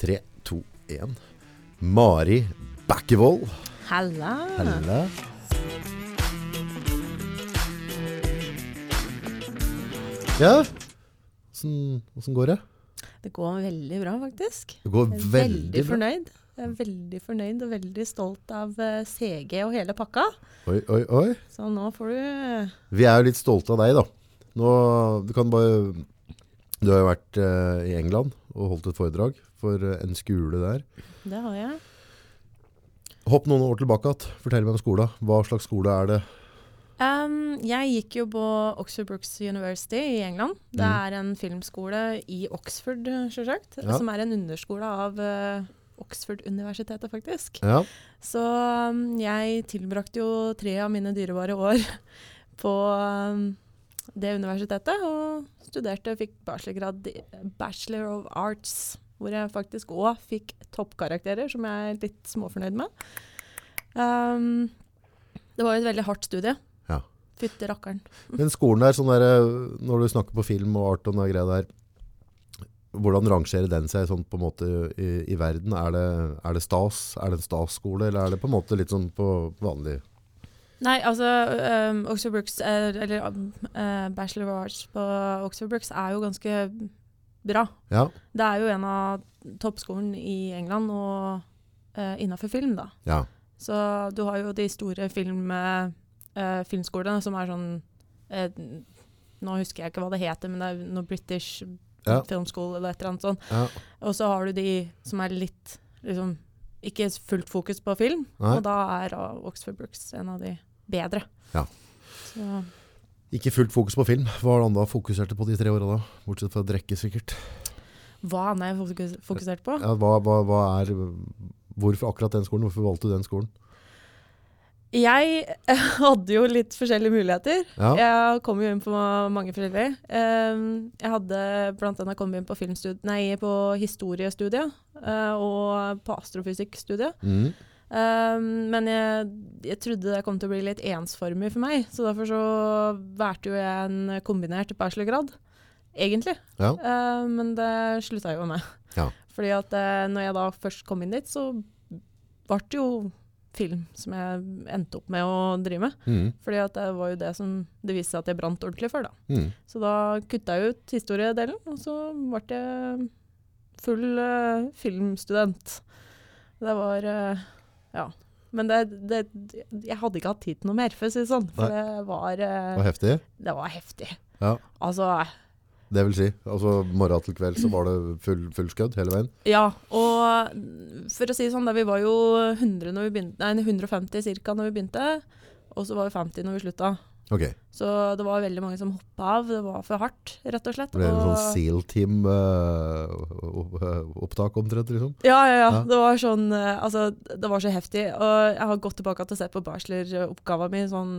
Tre, to, én. Mari Bakkevold. Halla. Helle. Ja, åssen går det? Det går veldig bra, faktisk. Det går veldig, veldig fornøyd. Jeg er veldig fornøyd og veldig stolt av eh, CG og hele pakka. Oi, oi, oi. Så nå får du Vi er jo litt stolte av deg, da. Nå, du kan bare Du har jo vært uh, i England og holdt et foredrag for en skole der. Det har jeg. Hopp noen år tilbake igjen. Fortell meg om skolen. Hva slags skole er det? Um, jeg gikk jo på Oxford Brooks University i England. Det Mm. er en filmskole i Oxford, selvsagt. Ja. Som er en underskole av uh, Oxford-universitetet, faktisk. Ja. Så um, jeg tilbrakte jo tre av mine dyrebare år på um, det universitetet, og studerte, og fikk bachelorgrad Bachelor of Arts, hvor jeg faktisk òg fikk toppkarakterer, som jeg er litt småfornøyd med. Um, det var jo et veldig hardt studie. Ja. Fytte rakkeren. Men skolen der, sånn der, når du snakker på film og art og noe greia der, hvordan rangerer den seg sånn på en måte i, i verden? Er det, er det stas? Er det en stasskole, eller er det på en måte litt sånn på vanlig? Nei, altså um, Oxford Brooks, er, eller um, eh, Bachelor of Arts på Oxford Brooks er jo ganske bra. Ja, Det er jo en av toppskolen i England og uh, innafor film, da. ja, Så du har jo de store film, eh, eh, filmskolene som er sånn uh, Nå husker jeg ikke hva det heter, men det er noe British Ja. Film School eller et eller annet sånt. ja. Og så har du de som er litt liksom ikke fullt fokus på film, Nei. og da er uh, Oxford Brooks en av de bedre. Ja. Så Ikke fullt fokus på film. Hva har du andre fokuserte på de tre åra da? Bortsett fra drikke, sikkert. hva annet er jeg fokus fokusert på? Ja, hva, hva, hva er Hvorfor akkurat den skolen? Hvorfor valgte du den skolen? Jeg hadde jo litt forskjellige muligheter. Ja, Jeg kom jo inn på mange forskjellige. Um, jeg hadde annet kommet inn på, nei, på historiestudiet eh, og på astrofysikkstudiet. mm. Um, men jeg, jeg trodde det kom til å bli litt ensformig for meg, så derfor så valgte jo jeg en kombinert bachelorgrad, egentlig. ja. Uh, men det slutta jo med. Ja. Fordi at uh, når jeg da først kom inn dit, så ble det jo film som jeg endte opp med å drive med. Mm. Fordi at det var jo det som det viste seg at jeg brant ordentlig for. da. Mm. Så da kutta jeg ut historiedelen, og så ble jeg full uh, filmstudent. Det var eh, Ja. Men det, det Jeg hadde ikke hatt tid til noe mer, for å si det sånn. For det var eh, Var heftig? Det var heftig. Ja. Altså Det vil si, altså morgen til kveld så var det full, full skudd hele veien? Ja, og for å si det sånn, da vi var jo 100 når vi begynte, nei, 150 ca. når vi begynte, og så var vi 50 når vi slutta. Ok, Så det var veldig mange som hoppa av. Det var for hardt, rett og slett. det ble en sånn SEAL-team-opptak omtrent, liksom? Ja, ja, ja. Ja. Det var sånn eh, Altså, det var så heftig. Og jeg har gått tilbake til å se på bacheloroppgaven min sånn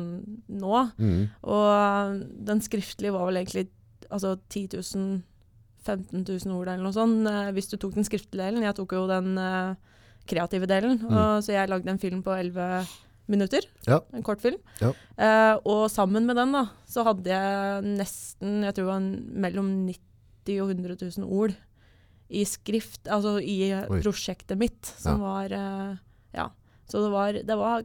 nå. Mm. Og eh, den skriftlige var vel egentlig altså 10 000 15 000 ord eller noe sånt, eh, hvis du tok den skriftlige delen. Jeg tok jo den eh, kreative delen. Mm. Og, så jeg lagde en film på 11 minutter. Ja. En kortfilm. Ja. Eh, og sammen med den da, så hadde jeg nesten jeg tror det var mellom 90 og 100 000 ord i skrift, altså i Oi. prosjektet mitt, som Ja. var eh, Ja. Så det var, det var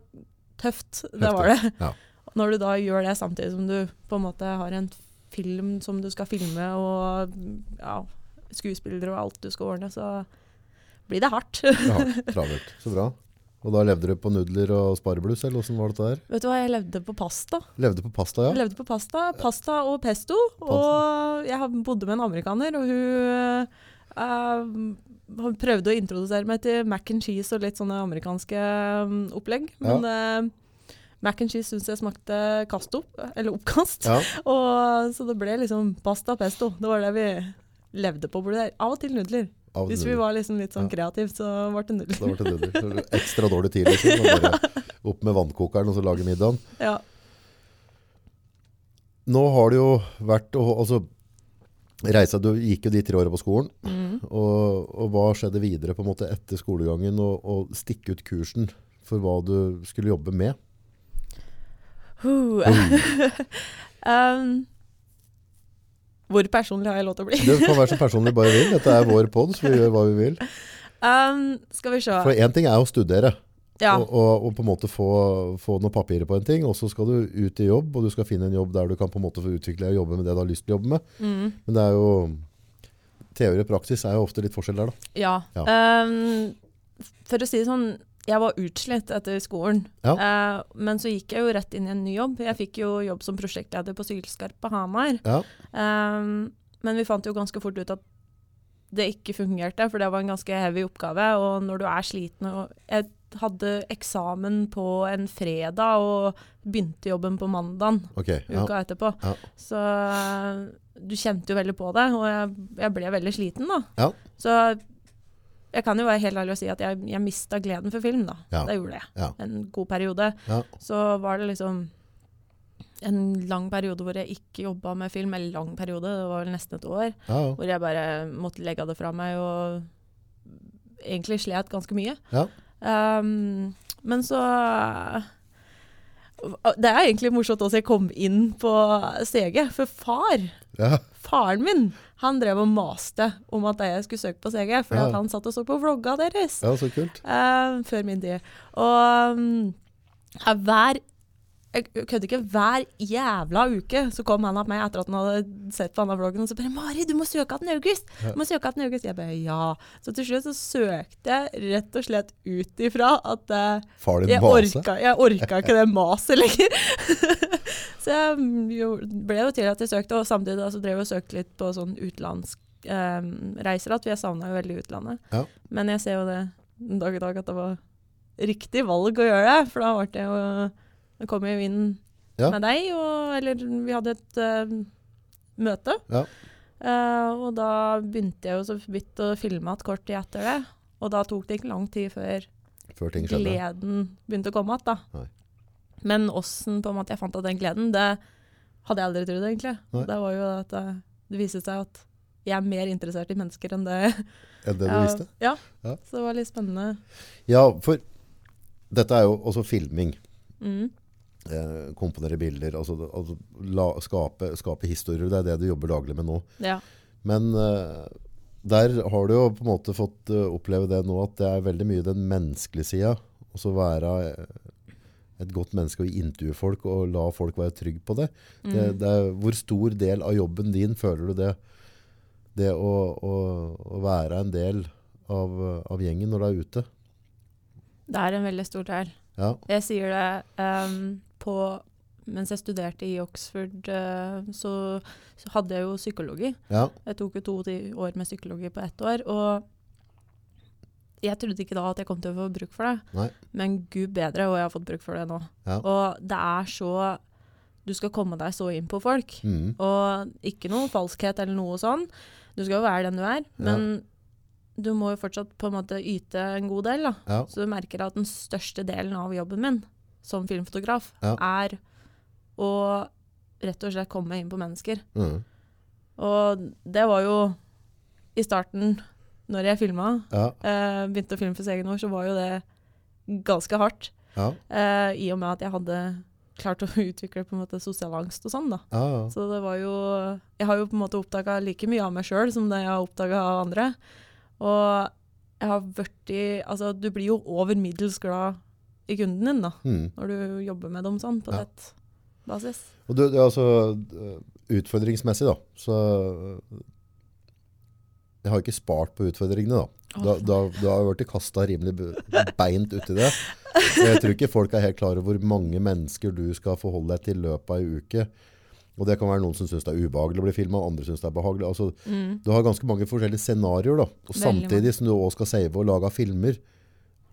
tøft. Det var det. Ja. Når du da gjør det samtidig som du på en måte har en film som du skal filme, og ja, skuespillere og alt du skal ordne, så blir det hardt. Ja, travelt. Så bra. Og da levde du på nudler og sparebluss, eller hvordan var dette der? Vet du hva, jeg levde på pasta. Levde på pasta, Jeg ja? levde på pasta, pasta og pesto. Og jeg bodde med en amerikaner, og hun uh, hun prøvde å introdusere meg til mac and cheese og litt sånne amerikanske um, opplegg. Men eh, mac and cheese syns jeg smakte kast opp, eller oppkast. Ja, Og, så det ble liksom pasta og pesto. Det var det vi levde på. Av og til nudler. Av Hvis vi var liksom litt sånn kreative, så ble det null. Da ble det ble Ekstra dårlig tid, liksom. Bare opp med vannkokeren og så lage middagen. Ja. Nå har det jo vært altså, reisa, Du gikk jo de tre åra på skolen. Mm. Og, og hva skjedde videre på en måte etter skolegangen? Og, og stikke ut kursen for hva du skulle jobbe med? Uh. um, hvor personlig har jeg lov til å bli? du kan være så personlig bare vil. Dette er vår pod, så vi gjør hva vi vil. Um, skal vi se. For én ting er å studere Ja. og, og, og på en måte få, få noen papirer på en ting, og så skal du ut i jobb, og du skal finne en jobb der du kan på en måte få utvikle og jobbe med det du har lyst til å jobbe med. Mm. Men det er jo teori og praksis er jo ofte litt forskjell der, da. Ja. Ja. Um, for å si det sånn, jeg var utslitt etter skolen. Ja. Eh, men så gikk jeg jo rett inn i en ny jobb. Jeg fikk jo jobb som prosjektleder på Sylskarp på Hamar. Ja. Um, men vi fant jo ganske fort ut at det ikke fungerte, for det var en ganske heavy oppgave. Og når du er sliten og Jeg hadde eksamen på en fredag og begynte jobben på mandagen okay, Ja. uka etterpå. Så øh, du kjente jo veldig på det, og jeg, jeg ble veldig sliten da. Ja. Så jeg kan jo være helt ærlig og si at jeg, jeg mista gleden for film, da. Ja. Det gjorde jeg. Ja. En god periode. Ja. Så var det liksom en lang periode hvor jeg ikke jobba med film. Eller lang periode, det var vel nesten et år. Hvor jeg bare måtte legge det fra meg og egentlig slet ganske mye. Ja. Um, men så Det er egentlig morsomt også jeg kom inn på CG, for far ja. Faren min han drev og maste om at jeg skulle søke på CG, fordi Ja. han satt og så på vlogga deres ja, så kult. Uh, før min tid. Og um, hver jeg kødder ikke, hver jævla uke så kom han opp meg etter at han hadde sett på denne vloggen og så bare 'Mari, du må søke igjen i august!' Du må søke igjen i august. Jeg bare ja. Så til slutt så søkte jeg rett og slett ut ifra at uh, jeg orka, jeg orka ikke det maset lenger. så jeg jo, ble jo til at jeg søkte, og samtidig da, så drev jeg og søkte litt på sånn utenlandsk eh, reiser at vi jeg savna jo veldig utlandet. Ja. Men jeg ser jo det dag i dag at det var riktig valg å gjøre det, for da ble det jo Da kom jo inn Ja. med deg, og Eller vi hadde et uh, møte. Ja. Uh, og da begynte jeg jo så vidt å filme et kort tid etter det. Og da tok det ikke lang tid før Før gleden begynte å komme igjen. Men åssen jeg fant av den gleden, det hadde jeg aldri trodd, egentlig. Nei. Det var jo at det, det viste seg at jeg er mer interessert i mennesker enn det Enn det du visste? Ja. Ja. Så det var litt spennende. Ja, for dette er jo også filming. Mm. Eh, komponere bilder, altså, altså la, skape, skape historier. Det er det du jobber daglig med nå. Ja. Men eh, der har du jo på en måte fått eh, oppleve det nå at det er veldig mye den menneskelige sida. Også være eh, et godt menneske og intervjue folk og la folk være trygge på det. Mm. det, det er, hvor stor del av jobben din føler du det? Det å, å, å være en del av, av gjengen når du er ute? Det er en veldig stor del. Ja, Jeg sier det ehm, på Mens jeg studerte i Oxford, eh, så, så hadde jeg jo psykologi. ja, Jeg tok jo to år med psykologi på ett år. Og jeg trodde ikke da at jeg kom til å få bruk for det. Nei. Men gud bedre, og jeg har fått bruk for det nå. Ja. Og det er så Du skal komme deg så inn på folk. mm, Og ikke noe falskhet eller noe sånn. Du skal jo være den du er. Men du må jo fortsatt på en måte yte en god del. da. Så du merker at den største delen av jobben min som filmfotograf Ja. er å rett og slett komme inn på mennesker. mm, Og det var jo i starten, når jeg filma, ja, eh, begynte å filme for seg egen år, så var jo det ganske hardt. ja, Eh, I og med at jeg hadde klart å utvikle på en måte sosial angst og sånn. da. ja, ja. Så det var jo Jeg har jo på en måte oppdaga like mye av meg sjøl som det jeg har oppdaga av andre. Og jeg har blitt Altså, du blir jo over middels glad i kunden din, da, Mm. når du jobber med dem sånn, på Ja. tett basis. Og du, er altså eh, utfordringsmessig da, så eh, jeg har ikke spart på utfordringene da. Da, da, da har jeg vært kasta rimelig beint ut i det. Jeg tror ikke folk er helt klare over hvor mange mennesker du skal forholde deg til i løpet av en uke. Og det kan være noen som synes det er ubehagelig å bli filmet, andre synes det er behagelig. Altså, Mm. du har ganske mange forskjellige scenarioer da. Og Veldig samtidig som du også skal save og lage filmer,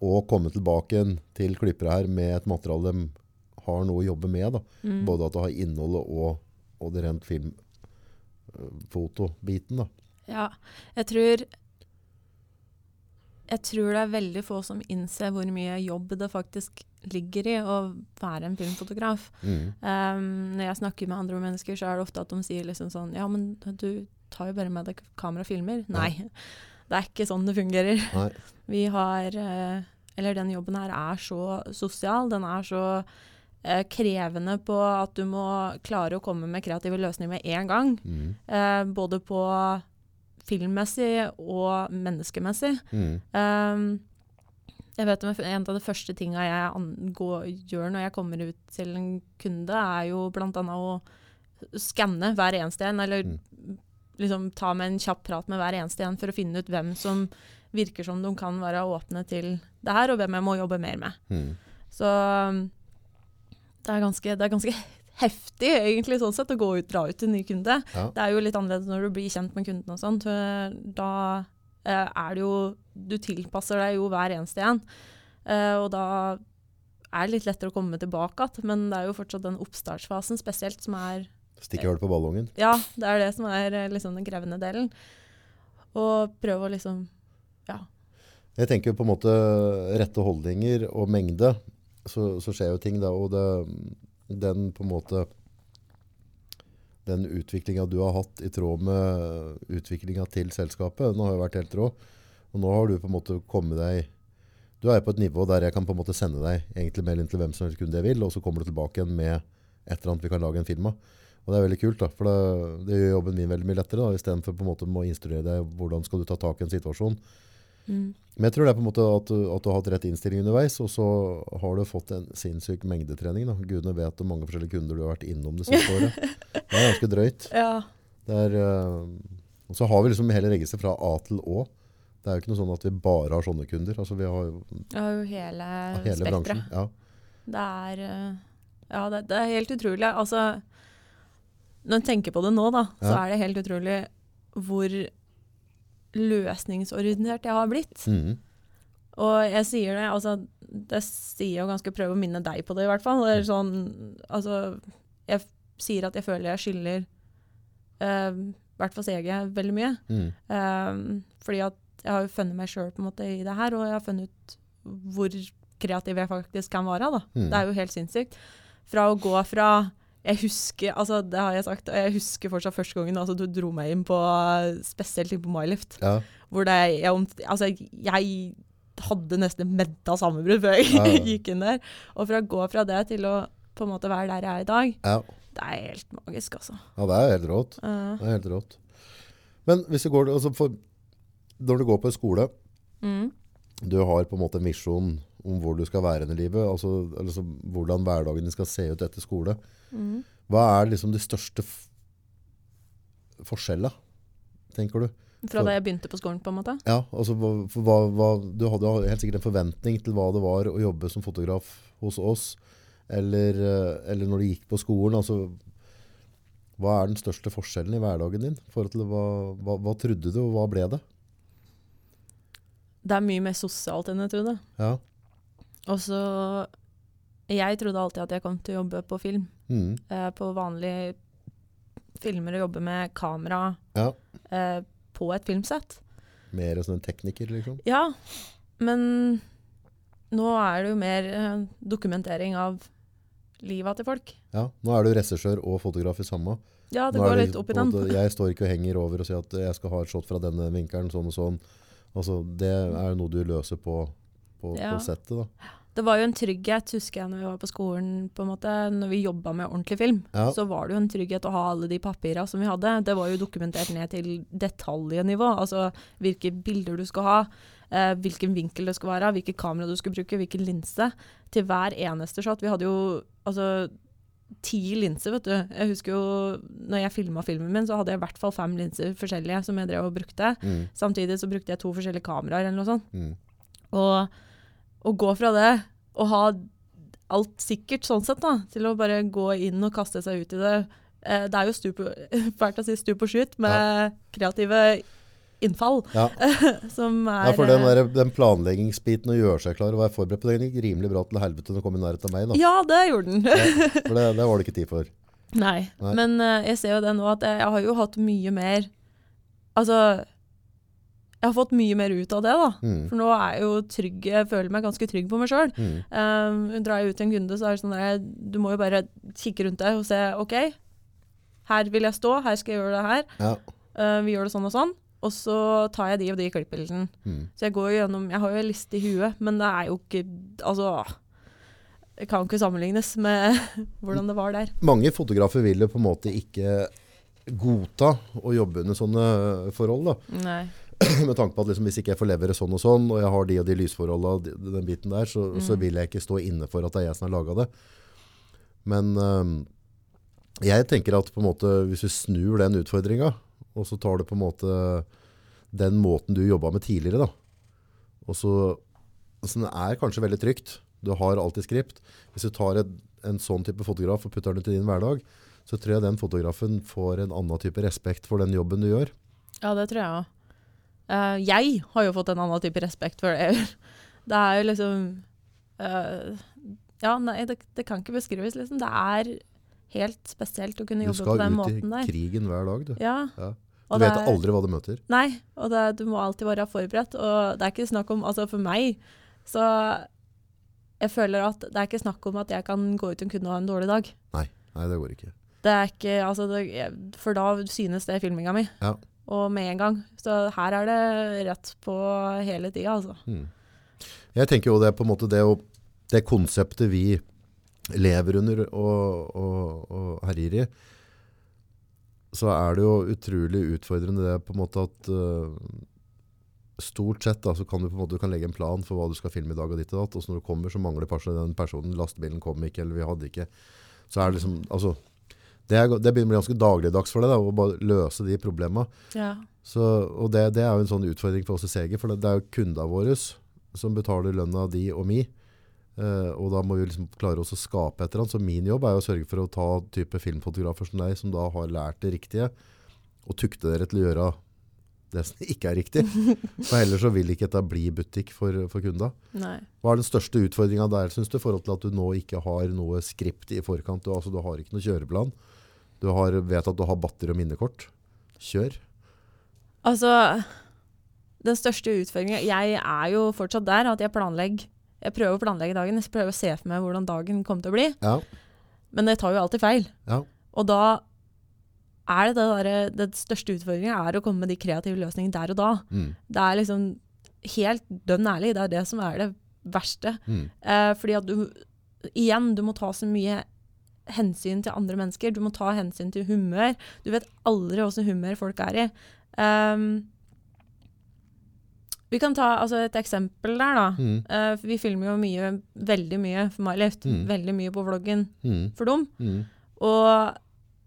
og komme tilbake til klippere her med et materiale de har noe å jobbe med. Mm. Både at du har innholdet og, og det rent filmfotobiten. Ja, jeg tror Jeg tror det er veldig få som innser hvor mye jobb det faktisk ligger i å være en filmfotograf. Mm. Um, når jeg snakker med andre mennesker, så er det ofte at de sier liksom sånn Ja, men du tar jo bare med deg kamera og filmer. Nei, det er ikke sånn det fungerer. Nei. Vi har eh, Eller den jobben her er så sosial. Den er så eh, krevende på at du må klare å komme med kreative løsninger med en gang. Mm. Eh, både på filmmessig og menneskemessig. Mm. Um, jeg vet En av de første tinga jeg går, gjør når jeg kommer ut til en kunde, er jo bl.a. å skanne hver eneste en, eller Mm. liksom ta med en kjapp prat med hver eneste en for å finne ut hvem som virker som de kan være åpne til det her, og hvem jeg må jobbe mer med. Mm. Så um, det er ganske, det er ganske heftig, egentlig, sånn sett, å gå ut, dra ut til en ny kunde. Ja. Det er jo litt annerledes når du blir kjent med kunden og sånn. Da eh, er det jo Du tilpasser deg jo hver eneste en. Eh, og da er det litt lettere å komme tilbake igjen, men det er jo fortsatt den oppstartsfasen spesielt som er Stikke hull på ballongen. Ja, det er det som er eh, liksom den krevende delen. Og prøve å liksom Ja. Jeg tenker på en måte rette holdninger og mengde, så, så skjer jo ting da, og det, den på en måte den utviklinga du har hatt i tråd med utviklinga til selskapet, den har jo vært helt rå. Og nå har du på en måte kommet deg Du er på et nivå der jeg kan på en måte sende deg egentlig mail til hvem som helst kunde jeg vil, og så kommer du tilbake igjen med et eller annet vi kan lage en film av. Og det er veldig kult, da, for det, det gjør jobben min veldig mye lettere. da, Istedenfor å instruere deg hvordan skal du ta tak i en situasjon. Mm. Men jeg tror det er på en måte at du, at du har hatt rett innstilling underveis, og så har du fått en sinnssyk mengdetrening. da. Gudene vet hvor mange forskjellige kunder du har vært innom det siste året. Det er ganske drøyt. Ja. Er, eh, og så har vi liksom hele registeret fra A til Å. Det er jo ikke noe sånn at vi bare har sånne kunder. Altså Vi har jo har jo hele, hele spekteret. Ja. Det er eh, Ja, det, det er helt utrolig. Altså Når en tenker på det nå, da, så Ja. er det helt utrolig hvor løsningsorientert jeg har blitt. Mm. Og jeg sier det, altså Det sier jo ganske prøv å minne deg på det, i hvert fall. Det sånn, altså Jeg sier at jeg føler jeg skylder eh, i hvert fall CG veldig mye. Mm. Uh, fordi at jeg har jo funnet meg sjøl i det her, og jeg har funnet ut hvor kreativ jeg faktisk kan være. Da. Mhm. Det er jo helt sinnssykt. Fra å gå fra jeg husker, altså det har jeg sagt, og jeg husker fortsatt første gangen altså du dro meg inn på, spesielt inn på MyLift, ja. hvor det, jeg, altså jeg hadde nesten medda sammenbrudd før jeg Ja, gikk inn der. Og fra å gå fra det til å på en måte være der jeg er i dag, Ja. det er helt magisk, altså. ja, det er helt rått. Det er helt rått. Men hvis du går, altså for, når du går på en skole, mm. du har på en måte en visjon om hvor du skal være i livet, altså, altså hvordan hverdagen din skal se ut etter skole. Mm. Hva er liksom de største forskjellene, tenker du? Fra da jeg begynte på skolen, på en måte. Ja, altså hva, hva, hva, Du hadde helt sikkert en forventning til hva det var å jobbe som fotograf hos oss, eller, eh, eller når du gikk på skolen. altså Hva er den største forskjellen i hverdagen din? forhold til hva, hva, hva trodde du, og hva ble det? Det er mye mer sosialt enn jeg trodde. Ja. Og så Jeg trodde alltid at jeg kom til å jobbe på film. Mm. Eh, på vanlige filmer og jobbe med kamera ja. eh, på et filmsett. Mer som en tekniker, liksom? Ja, men nå er det jo mer eh, dokumentering av livet til folk. Ja. Nå er du regissør og fotograf i samme. Ja, det Nå går det litt opp i den. måte- Jeg står ikke og henger over og sier at jeg skal ha et shot fra denne vinkelen, sånn og sånn. Altså, det er noe du løser på, på, Ja. på settet. da. Det var jo en trygghet, husker jeg, når vi var på skolen, på en måte, når vi jobba med ordentlig film. Ja. Så var det jo en trygghet å ha alle de papira som vi hadde. Det var jo dokumentert ned til detaljnivå. Altså hvilke bilder du skal ha, eh, hvilken vinkel det skal være, hvilket kamera du skal bruke, hvilken linse. Til hver eneste shot. Vi hadde jo altså ti linser, vet du. Jeg husker jo når jeg filma filmen min, så hadde jeg i hvert fall fem linser forskjellige som jeg drev og brukte. Mm. Samtidig så brukte jeg to forskjellige kameraer eller noe sånt. Mm. Og å gå fra det og ha alt sikkert sånn sett, da, til å bare gå inn og kaste seg ut i det. Eh, det er jo stup, fælt å si stup og skyt med kreative innfall, Ja. som er Ja, for den, eh, der, den planleggingsbiten å gjøre seg klar og være forberedt på den gikk rimelig bra til helvete når den kom i nærheten av meg. da. Ja, det gjorde den. Ja, for det, det var det ikke tid for. Nei, Nei. men uh, jeg ser jo det nå at jeg, jeg har jo hatt mye mer Altså Jeg har fått mye mer ut av det, da. Mm. For nå er jeg jo trygg, jeg føler meg ganske trygg på meg sjøl. Mm. Um, drar jeg ut til en kunde, så er det sånn der Du må jo bare kikke rundt deg og se OK, her vil jeg stå, her skal jeg gjøre det her. Ja. Uh, vi gjør det sånn og sånn. Og så tar jeg de og de klippbildene. Mm. Så jeg går gjennom Jeg har jo en liste i huet, men det er jo ikke Altså Det kan ikke sammenlignes med hvordan det var der. Mange fotografer vil jo på en måte ikke godta å jobbe under sånne forhold. da. Nei. Med tanke på at liksom, hvis ikke jeg får levere sånn og sånn, og jeg har de og de lysforholdene den biten der, så, så vil jeg ikke stå inne for at det er jeg som har laga det. Men øh, jeg tenker at måte, hvis du snur den utfordringa, og så tar du på en måte den måten du jobba med tidligere, da. Og så så Det er kanskje veldig trygt. Du har alltid skript. Hvis du tar et, en sånn type fotograf og putter den ut i din hverdag, så tror jeg den fotografen får en annen type respekt for den jobben du gjør. Ja, det tror jeg òg. Jeg har jo fått en annen type respekt for det. Det er jo liksom uh, Ja, nei, det, det kan ikke beskrives, liksom. Det er helt spesielt å kunne jobbe på den måten der. Du skal ut i krigen hver dag, du. Ja. Ja. og Du vet er- aldri hva du møter. Nei, og det, du må alltid være forberedt. Og det er ikke snakk om Altså, for meg så Jeg føler at det er ikke snakk om at jeg kan gå ut og kunne ha en dårlig dag. Nei, det går ikke. Det er ikke Altså, det, for da synes det filminga mi. Ja. Og med en gang. Så her er det rett på hele tida, altså. Mm. Jeg tenker jo det er på en måte det, det konseptet vi lever under og, og, og herjer i, så er det jo utrolig utfordrende det på en måte at uh, stort sett da, så kan du på en måte du kan legge en plan for hva du skal filme i dag og ditt og datt, og så når du kommer så mangler den personen, lastebilen kom ikke, eller vi hadde ikke, så er det liksom, altså, det, er, det begynner å bli ganske dagligdags for deg da, å bare løse de problemene. Ja. Så, og det, det er jo en sånn utfordring for oss i Seger, for det, det er jo kundene våre som betaler lønna di og mi. Uh, og da må vi liksom klare oss å skape et eller annet. Så min jobb er jo å sørge for å ta type filmfotografer som deg, som da har lært det riktige, og tukte dere til å gjøre det som ikke er riktig. For heller så vil ikke dette bli butikk for, for kunda. Nei. Hva er den største utfordringa der, syns du, i forhold til at du nå ikke har noe skript i forkant? Du, altså, du har ikke noe kjøreplan. Du har, vet at du har batteri og minnekort. Kjør. Altså, den største utfordringa Jeg er jo fortsatt der at jeg planlegger Jeg prøver å planlegge dagen. Jeg prøver å se for meg hvordan dagen kommer til å bli. Ja. Men det tar jo alltid feil. Ja. Og da er det det derre Den største utfordringen er å komme med de kreative løsningene der og da. Mm. Det er liksom helt dønn ærlig. Det er det som er det verste. Mm. Eh, fordi at du Igjen, du må ta så mye hensyn til andre mennesker. Du må ta hensyn til humør. Du vet aldri åssen humør folk er i. Um, vi kan ta altså, et eksempel der, da. Mm. Uh, vi filmer jo mye, veldig mye for MyLift. Mm. Veldig mye på vloggen Mm. for dem. Mm. Og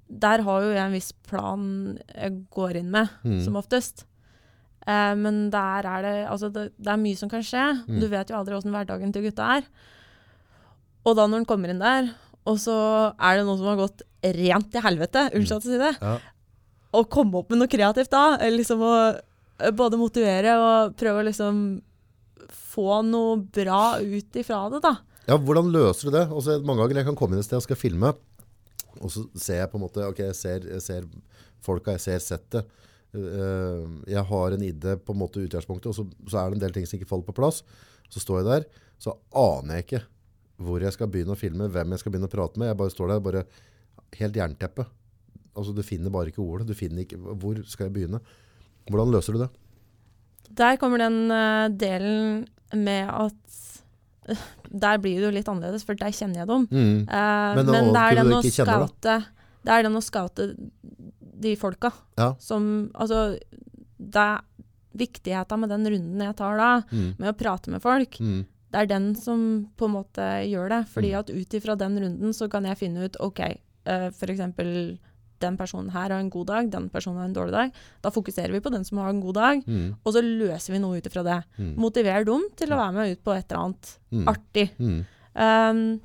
der har jo jeg en viss plan jeg går inn med, Mm. som oftest. Eh, men der er det Altså, det, det er mye som kan skje. Mm. Du vet jo aldri åssen hverdagen til gutta er. Og da når den kommer inn der, og så er det noe som har gått rent til helvete, unnskyld at jeg sier det, Ja. å komme opp med noe kreativt da, liksom å eh, både motivere og prøve å liksom få noe bra ut ifra det, da. ja, hvordan løser du det? Altså, mange ganger jeg kan komme inn et sted og skal filme, og så ser jeg på en måte, ok, jeg ser, jeg ser folka, jeg ser settet. Uh, jeg har en idé på en måte utgangspunktet, og så, så er det en del ting som ikke faller på plass. Så står jeg der, så aner jeg ikke hvor jeg skal begynne å filme, hvem jeg skal begynne å prate med. Jeg bare står der, bare helt jernteppe. Altså, du finner bare ikke ordet. Du finner ikke, hvor skal jeg begynne? Hvordan løser du det? Der kommer den uh, delen med at Der blir det jo litt annerledes, for der kjenner jeg dem. Mm. Eh, Men men, det er den å scoute Det er den å scoute de folka Ja. som Altså, det er viktigheten med den runden jeg tar da, Mm. med å prate med folk, Mm. det er den som på en måte gjør det. Fordi Mm. at ut ifra den runden så kan jeg finne ut OK, uh, for eksempel den personen her har en god dag, den personen har en dårlig dag. Da fokuserer vi på den som har en god dag, Mm. og så løser vi noe ut ifra det. Mm. Motiverer dem til å være med ut på et eller annet Mm. artig. Mm. Um,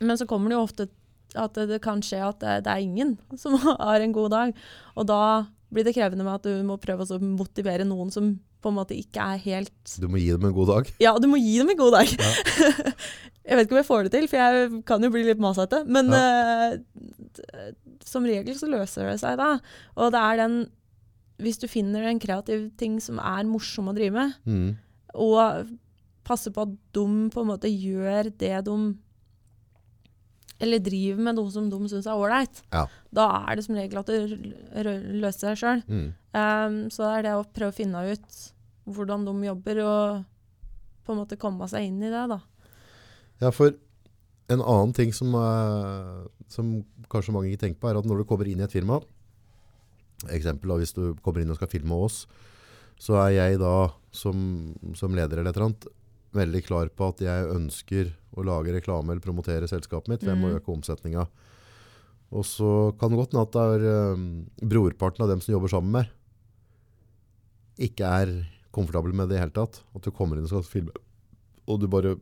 men så kommer det jo ofte at det, det kan skje at det, det er ingen som har en god dag. Og da blir det krevende med at du må prøve å motivere noen som på en måte ikke er helt Du må gi dem en god dag. Ja, du må gi dem en god dag. Ja. jeg vet ikke om jeg får det til, for jeg kan jo bli litt masete. Men ja. uh, som regel så løser det seg da. Og det er den Hvis du finner en kreativ ting som er morsom å drive med, Mm. og passer på at de på en måte gjør det de Eller driver med noe som de syns er ålreit. Ja. Da er det som regel at det løser seg sjøl. Mm. Um, så det er det å prøve å finne ut hvordan de jobber, og på en måte komme seg inn i det, da. Ja, for en annen ting som, uh, som kanskje mange ikke tenker på, er at når du kommer inn i et firma, eksempel, hvis du kommer inn og skal filme oss, så er jeg da som, som leder eller et eller annet veldig klar på at jeg ønsker å lage reklame eller promotere selskapet mitt, for jeg må Mhm. øke omsetninga. Og så kan det godt hende at det er um, brorparten av dem som jobber sammen med ikke er komfortabel med det i hele tatt. At du kommer inn og skal filme, og du bare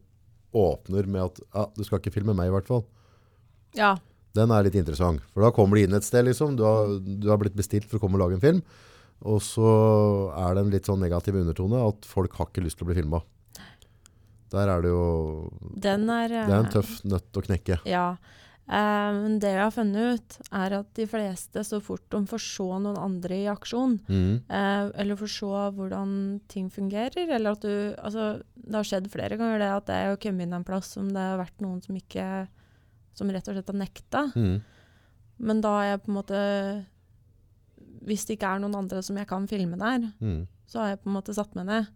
åpner med at ja, du skal ikke filme meg i hvert fall. Ja. Den er litt interessant, for da kommer du inn et sted liksom, du har, du har blitt bestilt for å komme og lage en film, og så er det en litt sånn negativ undertone at folk har ikke lyst til å bli filmet. Der er det jo, Den er det er en tøff nøtt å knekke. Ja. Men Men det jeg har funnet ut, er at de fleste, så fort de får se noen andre i aksjon, mm. uh, eller får se hvordan ting fungerer, eller at du Altså, det har skjedd flere ganger det at jeg har kommet inn en plass som det har vært noen som ikke Som rett og slett har nekta. Mm. Men da har jeg på en måte Hvis det ikke er noen andre som jeg kan filme der, mm. så har jeg på en måte satt meg ned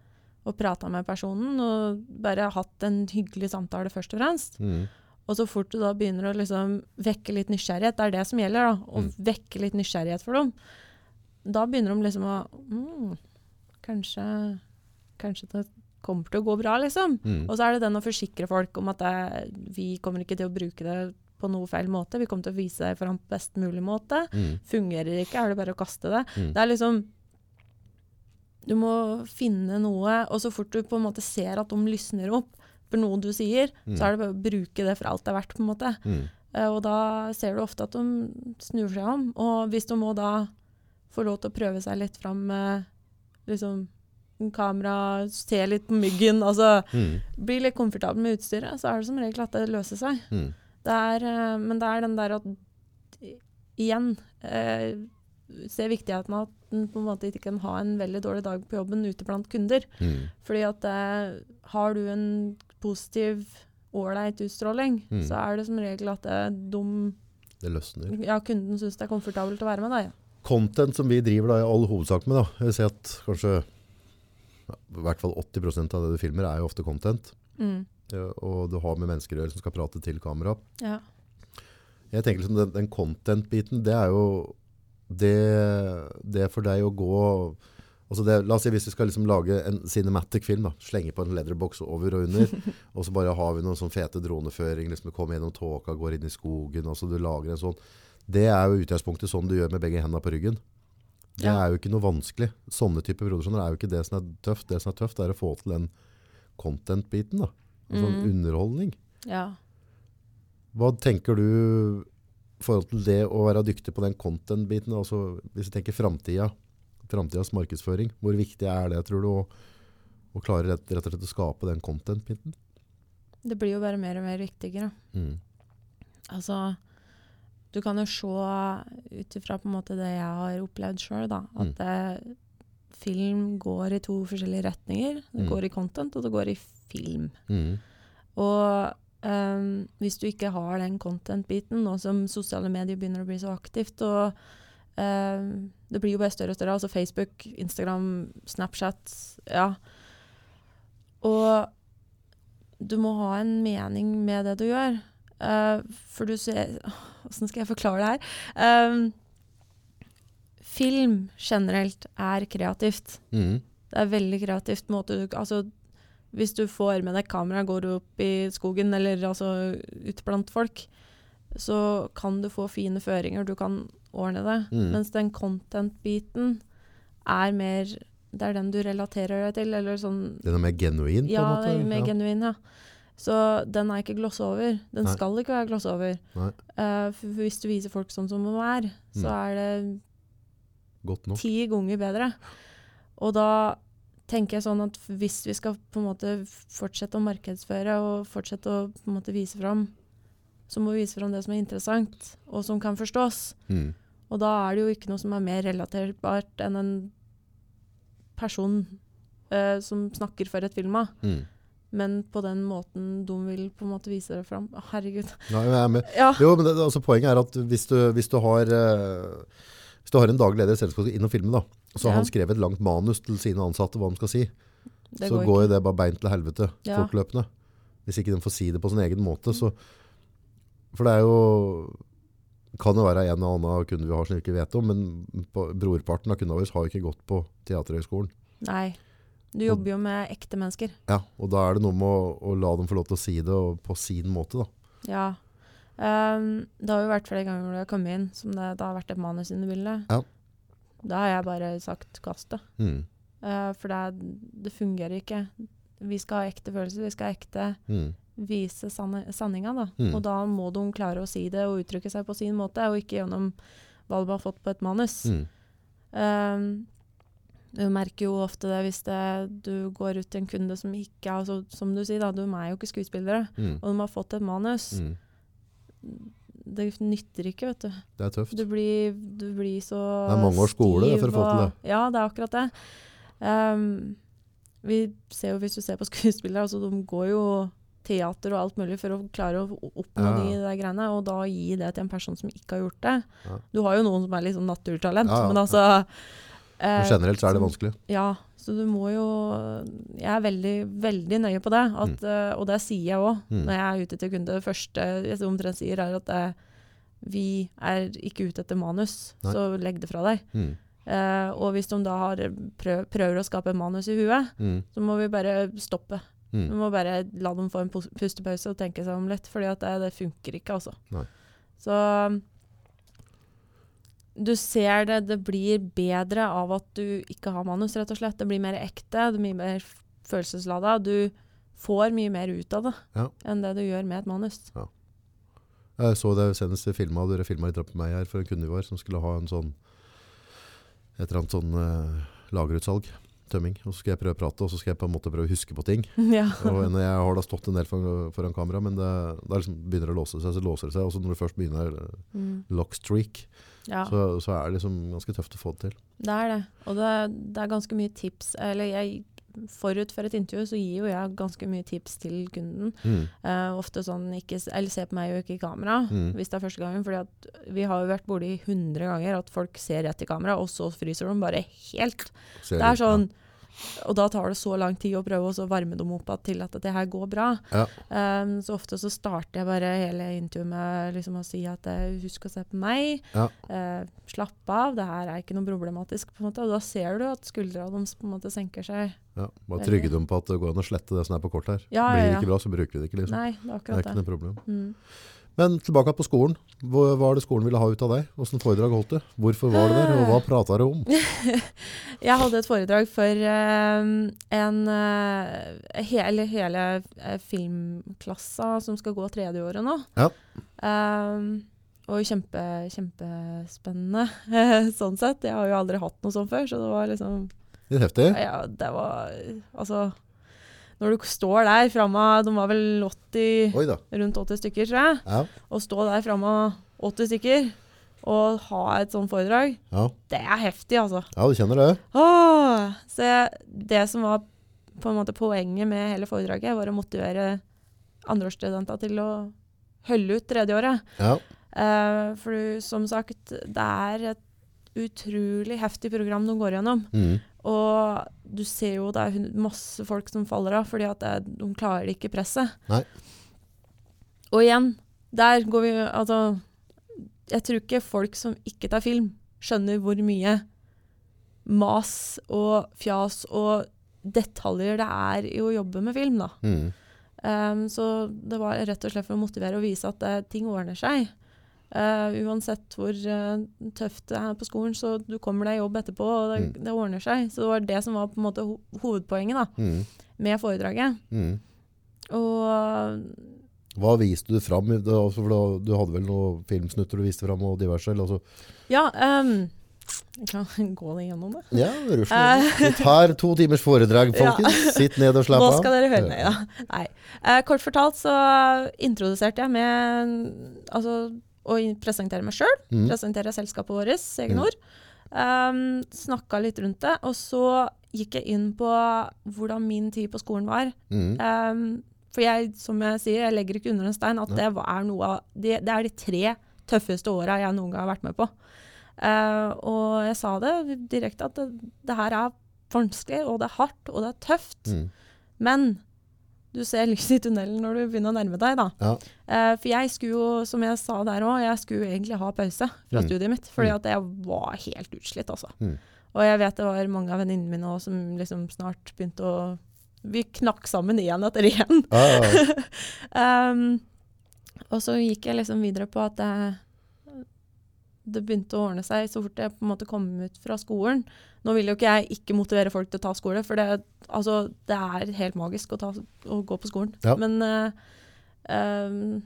og prata med personen og bare hatt en hyggelig samtale, først og fremst. Mm. Og så fort du da begynner å liksom vekke litt nysgjerrighet, det er det som gjelder, da, å Mm. vekke litt nysgjerrighet for dem, da begynner de liksom å mm, kanskje, kanskje det kommer til å gå bra, liksom. Mhm. Og så er det den å forsikre folk om at det, vi kommer ikke til å bruke det på noe feil måte. Vi kommer til å vise det på best mulig måte. Mhm. Fungerer det ikke, er det bare å kaste det. Mm. Det er liksom Du må finne noe, og så fort du på en måte ser at de lysner opp for noe du sier, Mm. så er det bare å bruke det for alt det er verdt, på en måte. Mm. Uh, og da ser du ofte at de snur seg om. Og hvis de må da få lov til å prøve seg litt fram med liksom kamera, se litt på myggen, altså mm. bli litt komfortabel med utstyret, så er det som regel at det løser seg. Mhm. Det er, uh, men det er den der at igjen uh, se viktigheten av at en på en måte ikke kan ha en veldig dårlig dag på jobben ute blant kunder. Mm. Fordi at eh, har du en positiv, ålreit utstråling, Mm. så er det som regel at det, de, Det løsner. ja, kunden syns det er komfortabelt å være med deg. Content som vi driver da, i all hovedsak med, da. jeg vil si at kanskje i hvert fall 80% av det du filmer er jo ofte content. Mm. Ja, og du har med mennesker å gjøre som skal prate til kamera. Ja. Jeg tenker liksom den, den content-biten, det er jo det, det for deg å gå altså det, La oss si hvis vi skal liksom lage en cinematic film, da, slenge på en leatherbox over og under, og så bare har vi noen sånn fete droneføring, liksom kommer gjennom tåka, går inn i skogen, altså du lager en sånn. Det er jo utgangspunktet sånn du gjør med begge hendene på ryggen. Det Ja. er jo ikke noe vanskelig. Sånne typer produksjoner er jo ikke det som er tøft. Det som er tøft, er å få til den content-biten. da. sånn Mm. underholdning. ja. Hva tenker du forhold til det å være dyktig på den content-biten? Altså, hvis vi tenker framtida, framtidas markedsføring, hvor viktig er det, tror du, å, å klare rett, rett og slett å skape den content-biten? Det blir jo bare mer og mer viktigere. Mm. Altså, du kan jo se ut ifra det jeg har opplevd sjøl, at eh, film går i to forskjellige retninger. Det Mm. går i content, og det går i film. Mm. Og ehm, hvis du ikke har den content-biten, nå som sosiale medier begynner å bli så aktivt, og um, det blir jo bare større og større, altså Facebook, Instagram, Snapchat, ja. Og du må ha en mening med det du gjør. Uh, for du ser Åssen skal jeg forklare det her? Um, film generelt er kreativt. Mm. Det er veldig kreativt måte du Altså, hvis du får med deg kamera, går du opp i skogen eller altså ut blant folk, så kan du få fine føringer, du kan ordne det. Mm. Mens den content-biten er mer Det er den du relaterer deg til, eller sånn Den er mer genuin, på Ja, en måte? det er mer genuin, ja. Så den er ikke gloss over. Den Nei. skal ikke være gloss over. Eh, hvis du viser folk sånn som de er, så Mm. er det ti ganger bedre. Og da tenker jeg sånn at hvis vi skal på en måte fortsette å markedsføre og fortsette å på en måte vise fram, så må vi vise fram det som er interessant, og som kan forstås. Mm. Og da er det jo ikke noe som er mer relaterbart enn en person uh, som snakker for et firma. Mm. Men på den måten de vil på en måte vise det fram. Herregud. Nei. Ja. Jo, men det, altså, poenget er at hvis du, hvis du har uh hvis du har en daglig leder i selskapet inn og filme, da, så har Ja. han skrevet et langt manus til sine ansatte hva de skal si, Det så går går jo det bare beint til helvete Ja. fortløpende. Hvis ikke de får si det på sin egen måte. Så, for det er jo kan jo være en og annen kunde vi har som vi ikke vet om, men på, brorparten av kundene våre har jo ikke gått på Teaterhøgskolen. Nei. Du jobber jo med ekte mennesker. Ja, og da er det noe med å, å la dem få lov til å si det på sin måte, da. Ja. Um, det har jo vært flere ganger du har kommet inn som det, det har vært et manus inne i bildet. Ja. Da har jeg bare sagt kast det. Mm. Uh, for det, det fungerer ikke. Vi skal ha ekte følelser. Vi skal ha ekte Mm. vise sanne, sanninga, da. Mm. Og da må de klare å si det og uttrykke seg på sin måte, og ikke gjennom hva de har fått på et manus. Mm. Uh, du merker jo ofte det hvis det, du går ut til en kunde som ikke er altså, Som du sier, da, de er jo ikke skuespillere, Mm. og de har fått et manus. Mm. Det nytter ikke, vet du. Det er tøft. Du blir, du blir så Det er mange års skole, for å få til det. Ja, det er akkurat det. Um, vi ser jo, hvis du ser på skuespillere, altså de går jo teater og alt mulig for å klare å oppnå Ja. de der greiene, og da gi det til en person som ikke har gjort det. Ja. Du har jo noen som er litt sånn naturtalent, ja, men altså Men eh, generelt så er det vanskelig. Ja, så du må jo Jeg er veldig, veldig nøye på det, at, mm. og det sier jeg òg Mm. når jeg er ute til kunde. Det første jeg omtrent sier, er at eh, vi er ikke ute etter manus, Nei. så legg det fra deg. Mm. Eh, og hvis de da har prøv, prøver å skape manus i huet, Mm. så må vi bare stoppe. Vi Mm. må bare la dem få en pustepause og tenke seg om litt, fordi det, det funker ikke, altså. Nei. Så du ser det, det blir bedre av at du ikke har manus, rett og slett. Det blir mer ekte, det blir mer følelseslada. Du får mye mer ut av det Ja. enn det du gjør med et manus. Ja. Jeg så det senest i filma, dere filma litt opp på meg her for en kunde vi var, som skulle ha en sånn et eller annet sånn uh, lagerutsalg, tømming. Og så skal jeg prøve å prate, og så skal jeg på en måte prøve å huske på ting. ja. Og jeg har da stått en del foran, foran kamera, men det, da liksom begynner det å låse seg, så låser det seg. Og så når du først begynner eh, Mm. lock streak, ja. så, så er det liksom ganske tøft å få det til. Det er det. Og det, det er ganske mye tips. Eller jeg, forut for et intervju så gir jo jeg ganske mye tips til kunden. Mm. Uh, ofte sånn ikke, Eller se på meg og ikke i kamera, Mm. hvis det er første gangen. fordi vi har jo vært borti hundre ganger at folk ser rett i kamera, og så fryser de bare helt. Ser Det er sånn sånn, Og da tar det så lang tid å prøve å varme dem opp til at det her går bra. Ja. Um, så ofte så starter jeg bare hele intervjuet med liksom å si at eh, husk å se på meg. Ja. Uh, slapp av, det her er ikke noe problematisk. på en måte, Og da ser du at skuldra deres på en måte senker seg. Ja, bare trygge dem på at det går an å slette det som er på kort her. Ja, Blir det ikke bra, så bruker vi det ikke. liksom. Nei, det er det er ikke det. noe problem. Mm. Men tilbake på skolen. Hva var det skolen ville ha ut av deg? Hvordan foredrag holdt du? Hvorfor var du der, og hva prata du om? Jeg hadde et foredrag for uh, en uh, hele, hele eh, filmklassa som skal gå tredjeåret nå. Ja. Eh, og kjempe, kjempespennende, sånn sett. Jeg har jo aldri hatt noe sånt før, så det var liksom Litt heftig? Ja, det var Altså Når du står der framme De var vel 80, rundt 80 stykker, tror jeg. Ja. Å stå der framme 80 stykker og ha et sånt foredrag, Ja. det er heftig, altså. ja, du kjenner det? Åh, så jeg, det som var på en måte poenget med hele foredraget, var å motivere andreårsstudenter til å holde ut tredjeåret. Ja. Uh, for du, som sagt, det er et utrolig heftig program de går gjennom. Mm. Og du ser jo det er masse folk som faller av, fordi at det, de klarer ikke presset. Nei. Og igjen, der går vi Altså, jeg tror ikke folk som ikke tar film, skjønner hvor mye mas og fjas og detaljer det er i å jobbe med film, da. Mm. Um, så det var rett og slett for å motivere og vise at eh, ting ordner seg. Eh, uansett hvor uh, tøft det er på skolen, så du kommer deg i jobb etterpå, og det, Mm. det ordner seg. Så det var det som var på en måte ho hovedpoenget da, Mm. med foredraget. Mm. Og Hva viste du fram? det- for du hadde vel noen filmsnutter du viste fram, og diverse? Eller, altså. ja, um, kan gå gjennom det. Ja, rusler. Vi tar to timers foredrag, Ja. folkens. Sitt ned og slapp av. Nå skal dere høre nøye, da. Nei. Eh, kort fortalt så introduserte jeg med altså, å presentere meg sjøl. Mm. Presentere selskapet vårt, Egen Mm. Ord. Um, Snakka litt rundt det. Og så gikk jeg inn på hvordan min tid på skolen var. Mm. Um, for jeg, som jeg sier, jeg legger ikke under en stein at det, var noe av, det, det er de tre tøffeste åra jeg noen gang har vært med på. Uh, og jeg sa det direkte at det, det her er vanskelig, og det er hardt, og det er tøft. Mm. Men du ser lyset i tunnelen når du begynner å nærme deg. da. Ja. Eh, for jeg skulle jo, som jeg sa der òg, jeg skulle egentlig ha pause fra Mm. studiet mitt. Fordi Mm. at jeg var helt utslitt, altså. Mm. Og jeg vet det var mange av venninnene mine også som liksom snart begynte å Vi knakk sammen igjen etter igjen. Ja, ja, ja. Um, og så gikk jeg liksom videre på at det, det begynte å ordne seg så fort jeg på en måte kom ut fra skolen. Nå vil jo ikke jeg ikke motivere folk til å ta skole, for det, altså, det er helt magisk å, ta, å gå på skolen. Ja. Men uh, um,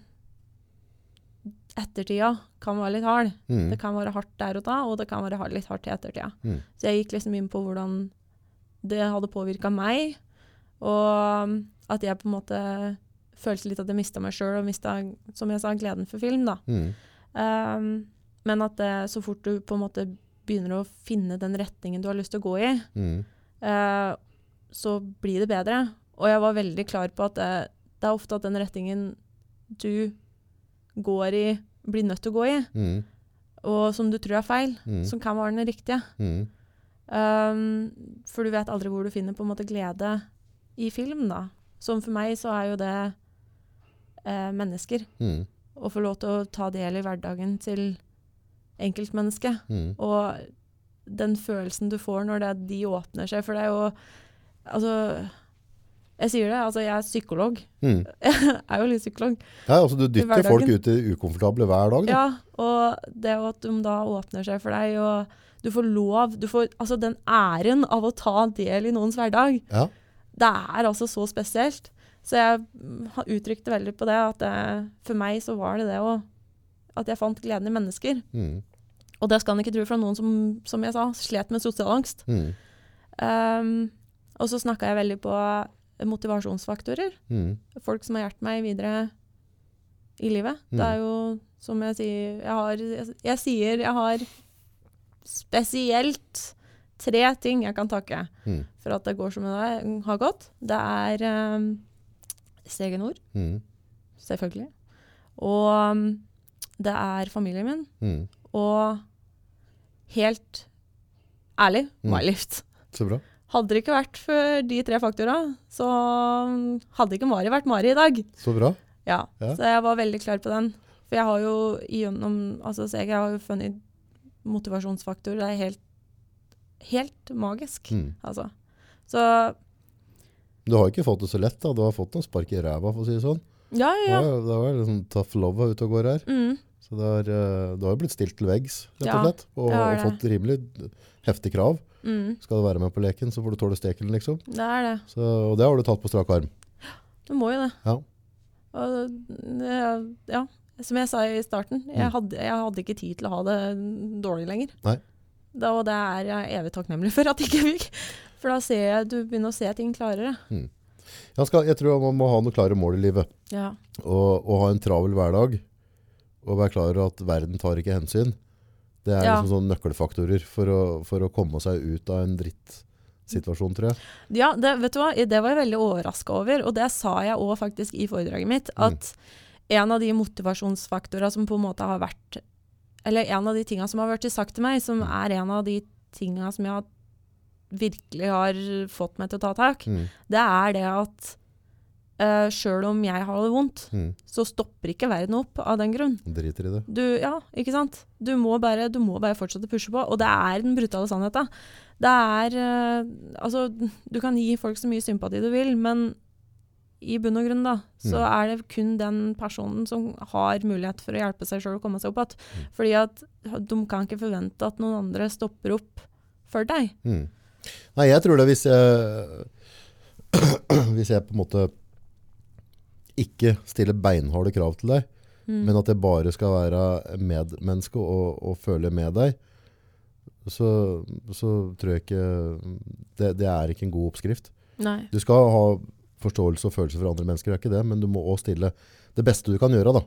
ettertida kan være litt hard. Mm. Det kan være hardt der og da, og det kan være litt hardt i ettertida. Mm. Så jeg gikk liksom inn på hvordan det hadde påvirka meg, og at jeg på en måte følte litt at jeg mista meg sjøl, og mista, som jeg sa, gleden for film. da. Mm. Um, men at det, så fort du på en måte begynner å finne den retningen du har lyst til å gå i, Mm. eh, så blir det bedre. Og jeg var veldig klar på at det, det er ofte at den retningen du går i, blir nødt til å gå i, Mm. og som du tror er feil, Mm. som kan være den riktige. Mm. Um, for du vet aldri hvor du finner på en måte glede i film, da. Som for meg så er jo det eh, mennesker. Mm. Å få lov til å ta del i hverdagen til enkeltmennesket. Mm. Og den følelsen du får når det, de åpner seg. For det er jo Altså, jeg sier det, altså jeg er psykolog. Mm. Jeg er jo litt psykolog. Ja, altså du dytter folk ut i ukomfortable hver dag. Da. Ja, og det at de da åpner seg for deg, og du får lov du får, Altså den æren av å ta del i noens hverdag, Ja. det er altså så spesielt. Så jeg uttrykte har uttrykt det veldig på det, at det, for meg så var det det å At jeg fant gleden i mennesker. Mm. Og det skal en ikke tro fra noen som, som jeg sa, slet med sosial angst. Mm. Um, og så snakka jeg veldig på motivasjonsfaktorer. Mm. Folk som har hjulpet meg videre i livet. Mm. Det er jo som jeg sier Jeg, har, jeg, jeg sier jeg har spesielt tre ting jeg kan takke Mm. for at det går som det har gått. Det er um, Stegenord. Mm. selvfølgelig. Og um, det er familien min. Mm. Og helt ærlig, Mm. lift. Så bra. Hadde det ikke vært for de tre faktorene, så hadde ikke Mari vært Mari i dag. Så bra. Ja, Ja. så jeg var veldig klar på den. For jeg har jo gjennom Altså, så jeg har jo funnet motivasjonsfaktor. Det er helt, helt magisk, Mm. altså. Så Du har ikke fått det så lett, da. Du har fått noen spark i ræva, for å si det sånn. Ja, ja. Ja. Det var liksom tough love ute og går her. Mm, Så det har, eh, du har jo blitt stilt til veggs, rett og slett. Og, det og fått rimelig heftig krav. mm, Skal du være med på leken, så får du tåle stekelen, liksom. det er det. Så, og det har du tatt på strak arm. Du må jo det. Ja. Og ja, som jeg sa i starten, jeg Mm. hadde, jeg hadde ikke tid til å ha det dårlig lenger. Nei. Da, og det er jeg evig takknemlig for at jeg ikke fikk. For da ser jeg, du begynner å se ting klarere. Jeg, skal, jeg tror man må ha noen klare mål i livet. Ja. Og, og ha en travel hverdag. Og være klar over at verden tar ikke hensyn. Det er Ja. liksom sånne nøkkelfaktorer for å, for å komme seg ut av en drittsituasjon, tror jeg. Ja, det, vet du hva? det var jeg veldig overraska over, og det sa jeg òg faktisk i foredraget mitt. Mm. At en av de motivasjonsfaktorene som på en måte har vært Eller en av de tinga som har vært sagt til meg, som Mm. er en av de tinga som jeg har, virkelig har fått meg til å ta tak, Mm. det er det at uh, sjøl om jeg har det vondt, Mm. så stopper ikke verden opp av den grunn. Driter i det. Du, ja, ikke sant? Du må, bare, du må bare fortsette å pushe på. Og det er den brutale sannheten. Det er uh, Altså, du kan gi folk så mye sympati du vil, men i bunn og grunn, da, så Mm. er det kun den personen som har mulighet for å hjelpe seg sjøl å komme seg opp igjen. Mm. Fordi at de kan ikke forvente at noen andre stopper opp for deg. Mm. Nei, jeg tror det hvis jeg Hvis jeg på en måte ikke stiller beinharde krav til deg, Mm. men at jeg bare skal være medmenneske og, og føle med deg, så, så tror jeg ikke det, det er ikke en god oppskrift. Nei. Du skal ha forståelse og følelse for andre mennesker, det er ikke det, men du må òg stille det beste du kan gjøre da,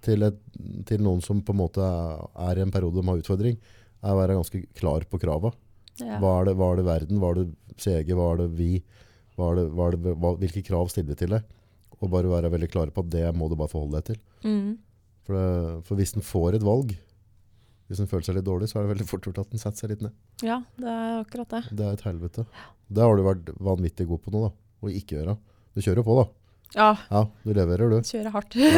til, et, til noen som på en måte er i en periode de har utfordring, er å være ganske klar på krava. Ja. Hva er, det, hva er det verden, hva er det CG, hva er det vi, hva er det, hva er det, hvilke krav stiller vi til deg? Og bare være veldig klare på at det må du bare forholde deg til. Mm. For, det, for hvis en får et valg, hvis en føler seg litt dårlig, så er det veldig fort gjort at en setter seg litt ned. ja, det er akkurat det. Det er et helvete. Det har du vært vanvittig god på nå da, å ikke gjøre. Du kjører jo på da. Ja, Ja, du leverer, du. Kjører hardt. Ja.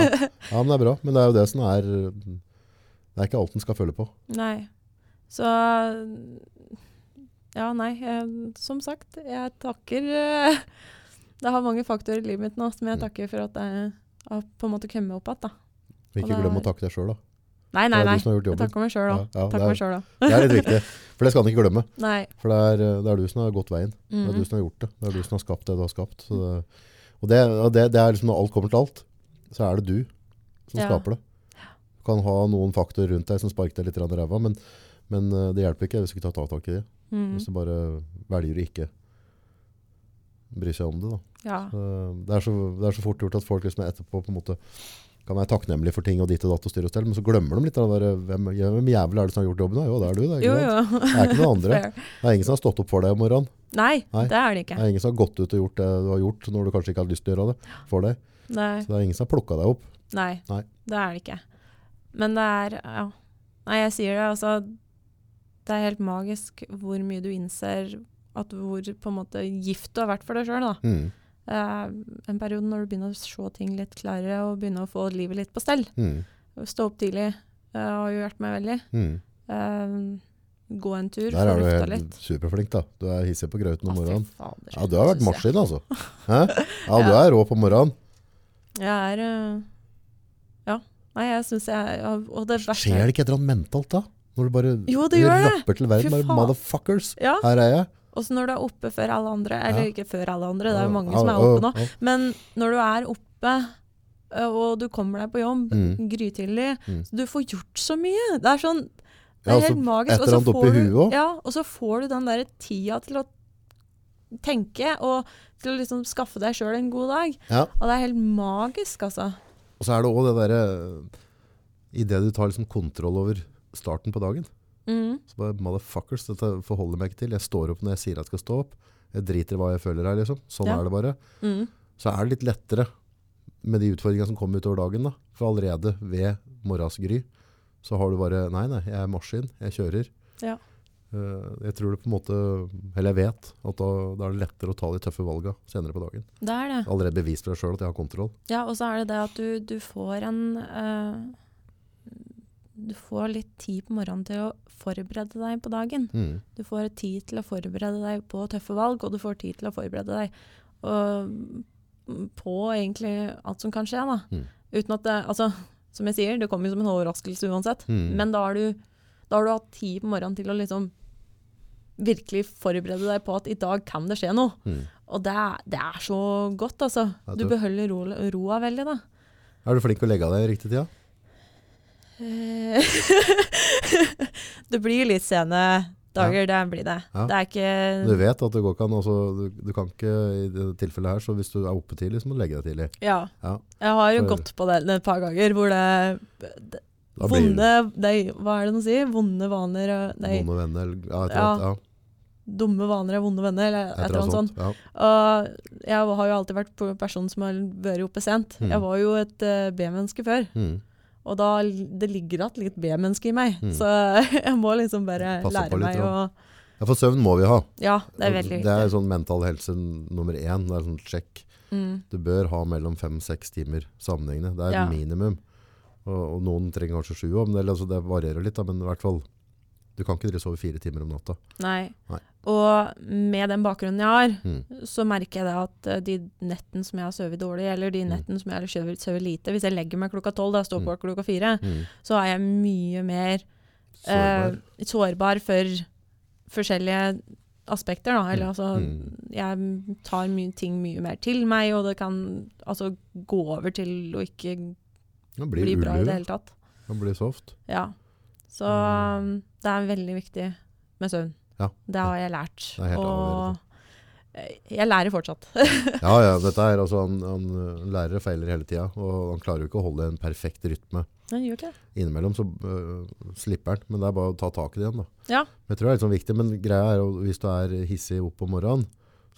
Ja, men det er bra. Men det er jo det som er Det er ikke alt en skal føle på. Nei. Så Ja, nei. Jeg, som sagt, jeg takker eh, Det har mange faktorer i livet mitt nå som jeg Mm. takker for at jeg har på en måte kommet opp igjen. ikke glem å takke deg sjøl, da. Nei, nei, nei. Jeg takker meg sjøl òg. ja, ja, det, det er litt viktig. For det skal en ikke glemme. Nei. For det er, det er du som har gått veien. Det er du som har gjort det. Det er du som har skapt det du har skapt. Det, og det, og det, det er liksom når alt kommer til alt, så er det du som Ja. skaper det. Du kan ha noen faktorer rundt deg som sparker deg litt i ræva, men, men eh, det hjelper ikke hvis du ikke tar tak i det. Mhm. Hvis du bare velger å ikke bry seg om det. Ja. Så Det, er så, det er så fort gjort at folk liksom etterpå på en måte kan være takknemlige for ting og ditt og datt og styre og stell, men så glemmer de litt av det hvem, ja, hvem jævel er det som har gjort jobben? Da? Jo, det er du. Det er, Jo, jo. det er ikke noen andre. Det er ingen som har stått opp for deg om morgenen. Nei, Nei. det er det ikke. Det er ingen som har gått ut og gjort det du har gjort når du kanskje ikke hadde lyst til å gjøre det for deg. Nei. Så det er ingen som har plukka deg opp. Nei, Nei. det er det ikke. Men det er Ja. Nei, jeg sier det, altså. Det er helt magisk hvor mye du innser at hvor på en måte gift du har vært for deg sjøl. Mm. Uh, en periode når du begynner å se ting litt klarere og begynner å få livet litt på stell. Mm. Stå opp tidlig uh, har jo hjulpet meg veldig. Mm. Uh, gå en tur, Der er du helt litt. superflink, da. Du er hissig på grauten om morgenen. fader, Ja, du har vært maskin, altså. Hæ? Ja, du er rå på morgenen. Jeg er Ja. Nei, jeg syns jeg Og det verste Skjer det ikke et eller annet mentalt da? Når du bare Jo, det gjør det. rapper til verden. Bare motherfuckers. Ja. Her er jeg. Og så når du er oppe før alle andre, eller Ja. ikke før alle andre, det er jo mange Ja, som er oppe nå, men når du er oppe og du kommer deg på jobb Mm. grytidlig, Mm. så du får gjort så mye. Det er sånn Det Ja, er altså, helt magisk. Og så får du- Ja, og så får du den der tida til å tenke, og til å liksom skaffe deg sjøl en god dag. Ja. Og det er helt magisk, altså. Og så er det òg det derre Idet du tar liksom kontroll over starten på dagen Mm. Så bare motherfuckers, dette forholder jeg meg ikke til. Jeg står opp når jeg sier jeg skal stå opp. Jeg driter i hva jeg føler her, liksom. Sånn Ja. er det bare. Mm. Så er det litt lettere med de utfordringene som kommer utover dagen. da. For allerede ved morgensgry så har du bare Nei, nei, jeg er maskin. Jeg kjører. Ja. Eh, jeg tror det på en måte Eller jeg vet at da, da er det lettere å ta de tøffe valga senere på dagen. Det er det. Allerede bevist for deg sjøl at jeg har kontroll. Ja, og så er det det at du, du får en eh, Du får litt tid på morgenen til å forberede deg på dagen. Mm. Du får tid til å forberede deg på tøffe valg, og du får tid til å forberede deg og, på egentlig alt som kan skje. Da. Mm. Uten at det Altså, som jeg sier, det kommer som en overraskelse uansett. Mm. Men da har, du, da har du hatt tid på morgenen til å liksom virkelig forberede deg på at i dag kan det skje noe. Mm. Og det er, det er så godt, altså. Du beholder ro, roa veldig, da. Er du flink til å legge av deg i riktig tida? Eh, det blir litt sene dager, det blir det. Ja. Det er ikke Du vet at det går ikke an. Altså, du, du kan ikke i det tilfellet her, så hvis du er oppe tidlig, så må du legge deg tidlig. Ja. Ja. Jeg har jo For- gått på det et par ganger hvor det, det Vonde nei, Hva er det de sier? Vonde vaner Nei, Vonde venner ja, et eller Ja, annet. Ja, dumme vaner er vonde venner, eller et eller annet sånt. Ja. Og jeg har jo alltid vært person som har vært oppe sent. Mm. Jeg var jo et uh, B-menneske før. Mm. Og da det ligger igjen litt B-menneske i meg. Mm. Så jeg må liksom bare Passer lære meg å ja, for søvn må vi ha. Ja, det er veldig viktig. Det er sånn mental helse nummer én. Det er sånn sjekk. Mm. Du bør ha mellom fem-seks timer sammenhengende. Det er Ja. minimum. Og, og noen trenger kanskje sju om men det, altså, det varierer litt. Da, men i hvert fall, du kan ikke sove fire timer om natta. Nei. Nei. Og med den bakgrunnen jeg har, Mm. så merker jeg det at eh, de nettene som jeg har sovet dårlig, eller de Mm. nettene som jeg har sovet, lite Hvis jeg legger meg klokka tolv og står på klokka fire, Mm. så er jeg mye mer Sårbar. eh, sårbar for forskjellige aspekter. Da. Eller Mm. altså Mm. Jeg tar my ting mye mer til meg, og det kan altså gå over til å ikke bli bra i det hele tatt. Det blir soft. Ja. Så Mm. um, det er veldig viktig med søvn. Ja. Det har jeg lært. Og eh, jeg lærer fortsatt. Ja, ja, dette er altså Han, han øh, lærer og feiler hele tida, og han klarer jo ikke å holde en perfekt rytme. Han gjør ikke. Innimellom så uh, slipper han, men det er bare å ta tak i det igjen. da. Ja. Jeg tror det er litt sånn viktig, men greia er at hvis du er hissig opp om morgenen,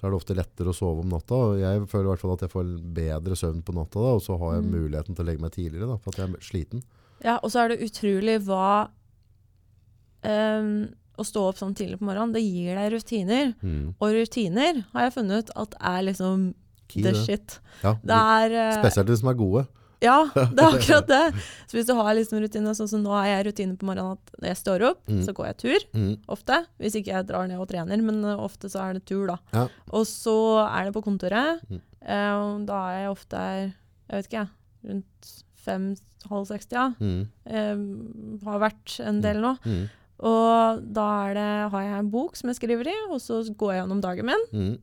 så er det ofte lettere å sove om natta. og Jeg føler i hvert fall at jeg får bedre søvn på natta, da, og så har jeg Mm. muligheten til å legge meg tidligere, da, for at jeg er sliten. Ja, og så er det utrolig hva um, Å stå opp sånn tidlig på morgenen, det gir deg rutiner. Mm. Og rutiner har jeg funnet ut at er liksom key. the det. shit. Ja, Det er eh, Spesielt de som er gode. Ja, det er akkurat det. Så hvis du har liksom rutine, sånn som nå har jeg rutine på morgenen at når jeg står opp, Mm. så går jeg tur. Mm. Ofte. Hvis ikke jeg drar ned og trener, men eh, ofte så er det tur, da. Ja. Og så er det på kontoret. Mm. Eh, da er jeg ofte her, jeg vet ikke jeg, rundt fem-halv seks, ja. Mm. Eh, har vært en del nå. Og da det, har jeg en bok som jeg skriver i, og så går jeg gjennom dagen min Mm.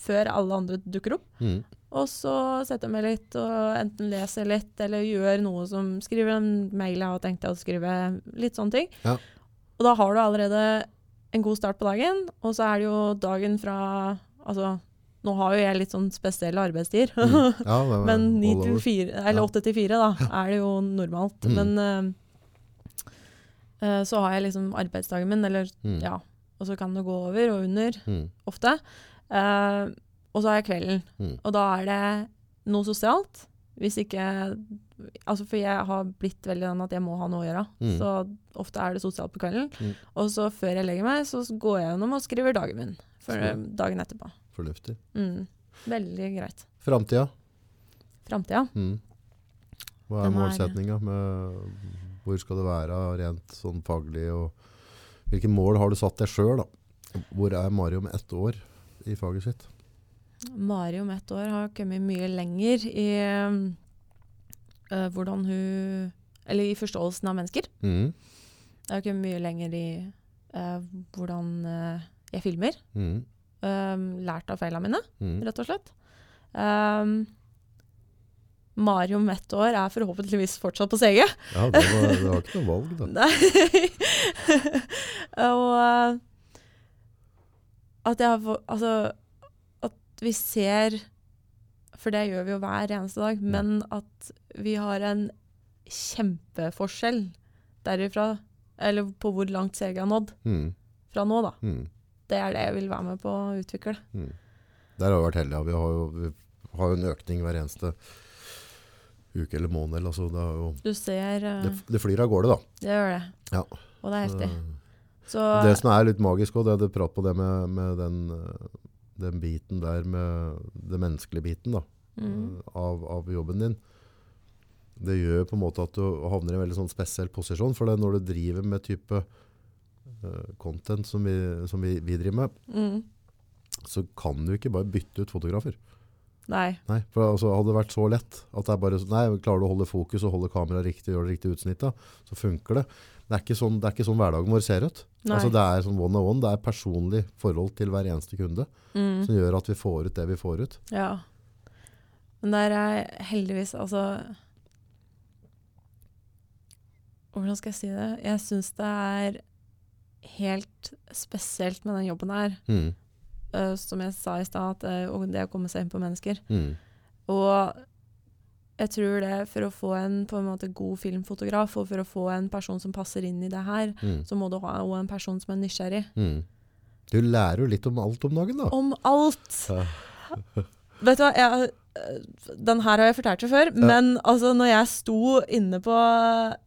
før alle andre dukker opp. Mm. Og så setter jeg meg litt og enten leser litt, eller gjør noe som Skriver en mail jeg har tenkt å skrive. Litt sånne ting. Ja. Og da har du allerede en god start på dagen, og så er det jo dagen fra Altså, nå har jo jeg litt sånn spesielle arbeidstider. Mm. Ja, Men ni all til over. fire, eller 8 til 4 da, er det jo normalt. Mm. Men eh, så har jeg liksom arbeidsdagen min, eller Mm. ja. Og så kan det gå over og under, Mm. ofte. Uh, og så har jeg kvelden. Mm. Og da er det noe sosialt. Hvis ikke Altså, for jeg har blitt veldig den at jeg må ha noe å gjøre. Mm. Så ofte er det sosialt på kvelden. Mm. Og så før jeg legger meg, så går jeg gjennom og skriver dagen min. For Så- eh, dagen etterpå. Fornuftig. Mm. Veldig greit. Framtida. Framtida. Mm. Hva er Den målsetninga? med Hvor skal det være rent sånn faglig? og Hvilke mål har du satt deg sjøl? Hvor er Mari om ett år i faget sitt? Mari om ett år har kommet mye lenger i øh, hvordan hun Eller i forståelsen av mennesker. Mm. Jeg har kommet mye lenger i øh, hvordan øh, jeg filmer. Mm. Um, lært av feilene mine, Mm. rett og slett. Um, Mari om ett år er forhåpentligvis fortsatt på CG. Ja, det var, det var ikke noe valg, da. Nei. og eh, at jeg har Altså at vi ser For det gjør vi jo hver eneste dag, men at vi har en kjempeforskjell derifra, eller på hvor langt CG har nådd Mm. fra nå, da. Mm. Det er det jeg vil være med på å utvikle. Mm. Der har vi vært heldige. Vi har jo, vi har jo en økning hver eneste uke eller måned. Eller, altså, det, er jo, Du ser uh, det, det flyr av gårde, da. Det gjør det. Ja. Og det er heftig. Så, det som er litt magisk òg, det er du prater på det med, med den, eh, den biten der med den menneskelige biten da, mm, eh, av, av jobben din. Det gjør på en måte at du havner i en veldig sånn spesiell posisjon. For det når du driver med type uh, content som, vi, som vi, vi driver med, mm, så kan du ikke bare bytte ut fotografer. Nei. Nei, for altså, hadde det vært så lett at det er bare nei, klarer du å holde fokus og holde kameraet riktig gjør det riktig utsnitt, da, så funker det. Det er ikke sånn, det er ikke sånn hverdagen vår ser ut. Altså, det er sånn one on one, det er personlig forhold til hver eneste kunde Mm, som gjør at vi får ut det vi får ut. ja. Men der er heldigvis Altså Hvordan skal jeg si det? Jeg syns det er helt spesielt med den jobben her. Mm. Eh, som jeg sa i stad, eh, og det å komme seg inn på mennesker. Mm. Og jeg tror det for å få en på en måte god filmfotograf, og for å få en person som passer inn i det her, Mm. så må du ha en person som er nysgjerrig. Mm. Du lærer jo litt om alt om dagen, da. Om alt! Ja. Vet du hva, jeg, øh, den her har jeg fortalt deg før, men altså når jeg sto inne på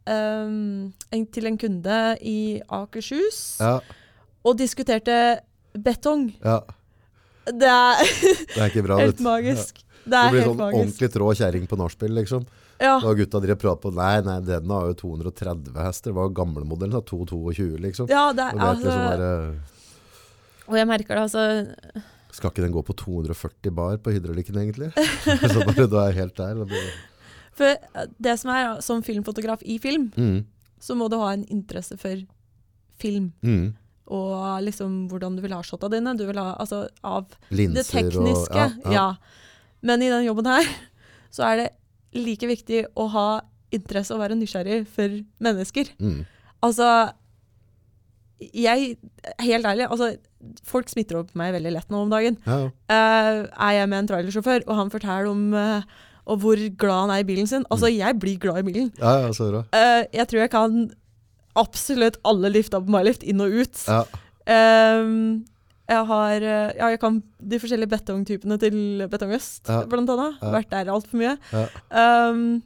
um, en, til en kunde i Akershus Ja, og diskuterte betong ja. Det er Det er ikke bra. helt magisk. Det Ja. er det, blir sånn magisk. ordentlig trå kjerring på nachspiel, liksom. Ja, Da gutta driver og prater på Nei, nei, den har jo 230 hester. Det var gamlemodellen, da. 222, liksom. ja det er, altså, sånn der, eh, og jeg merker det, altså Skal ikke den gå på 240 bar på hydraulikken, egentlig? så bare du er helt der. blir det- For det som er som filmfotograf i film, Mm. så må du ha en interesse for film. Mm. Og liksom hvordan du vil ha shotta dine. Du vil ha altså av Linser det tekniske. og ja, Men i den jobben her så er det like viktig å ha interesse og være nysgjerrig for mennesker. Mm. Altså Jeg, helt ærlig, altså folk smitter over på meg veldig lett nå om dagen. Ja, ja. Eh, er jeg med en trailersjåfør, og han forteller om uh, og hvor glad han er i bilen sin. Altså, jeg blir glad i bilen. ja, ja, så bra. Uh, jeg tror jeg kan absolutt alle lifta på MyLift inn og ut. Ja. Um, jeg har Ja, jeg kan de forskjellige betongtypene til Betong Øst, Ja. blant annet. Ja. Vært der altfor mye. Ja. Um,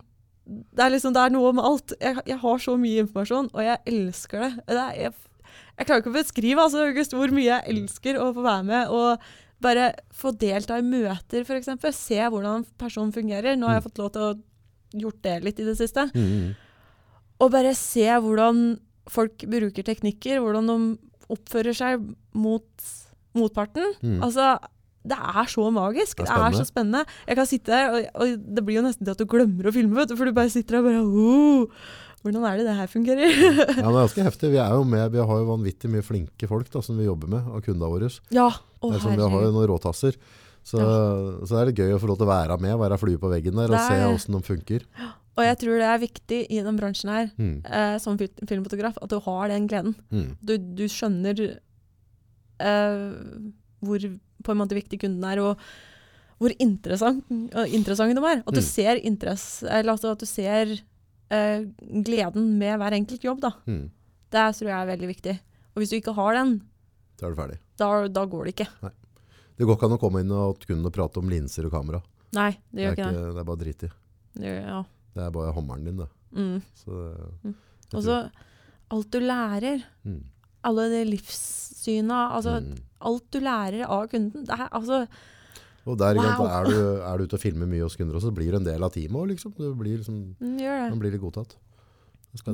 det er liksom, det er noe med alt. Jeg, jeg har så mye informasjon, og jeg elsker det. det er, jeg, jeg klarer ikke å beskrive altså, August, hvor mye jeg elsker å få være med og Bare få delta i møter, f.eks. Se hvordan personen fungerer. Nå har jeg Mm. fått lov til å gjort det litt i det siste. Mm. Og bare se hvordan folk bruker teknikker, hvordan de oppfører seg mot motparten. Mm. Altså, det er så magisk. Det Det er er, så spennende. Jeg kan sitte her, og, og det blir jo nesten til at du glemmer å filme, vet du, for du bare sitter der og bare oh, Hvordan er det det her fungerer? Ja, det er ganske heftig. Vi er jo med, vi har jo vanvittig mye flinke folk da, som vi jobber med, av kundene våre. ja. Å, er som vi har jo noen råtasser. Så, så det er litt gøy å få lov til å være med, være flue på veggen der, og Det er se åssen de funker. Og jeg tror det er viktig i den bransjen her, Mm. eh, som filmfotograf, at du har den gleden. Mm. Du, du skjønner eh, hvor på en måte viktig kunden er, og hvor interessant, og interessante de er. At du Mm. ser interesse, eller altså at du ser eh, gleden med hver enkelt jobb. Da. Mm. Det tror jeg er veldig viktig. Og hvis du ikke har den, Da er du ferdig. da, da går det ikke. Det går ikke an å komme inn og kunne prate om linser og kamera. Nei, det gjør det ikke det. det er bare drit i. ja. Det er bare hammeren din, da. mm. Så, Mm. Og så alt du lærer, mm. alle de livssyna, altså Mm. alt du lærer av kunden. Det er, altså, Og der wow. Wow. er, du, er du ute og filmer mye hos kunder, og så blir du en del av teamet òg, liksom. Du blir, liksom, mm, man blir litt godtatt.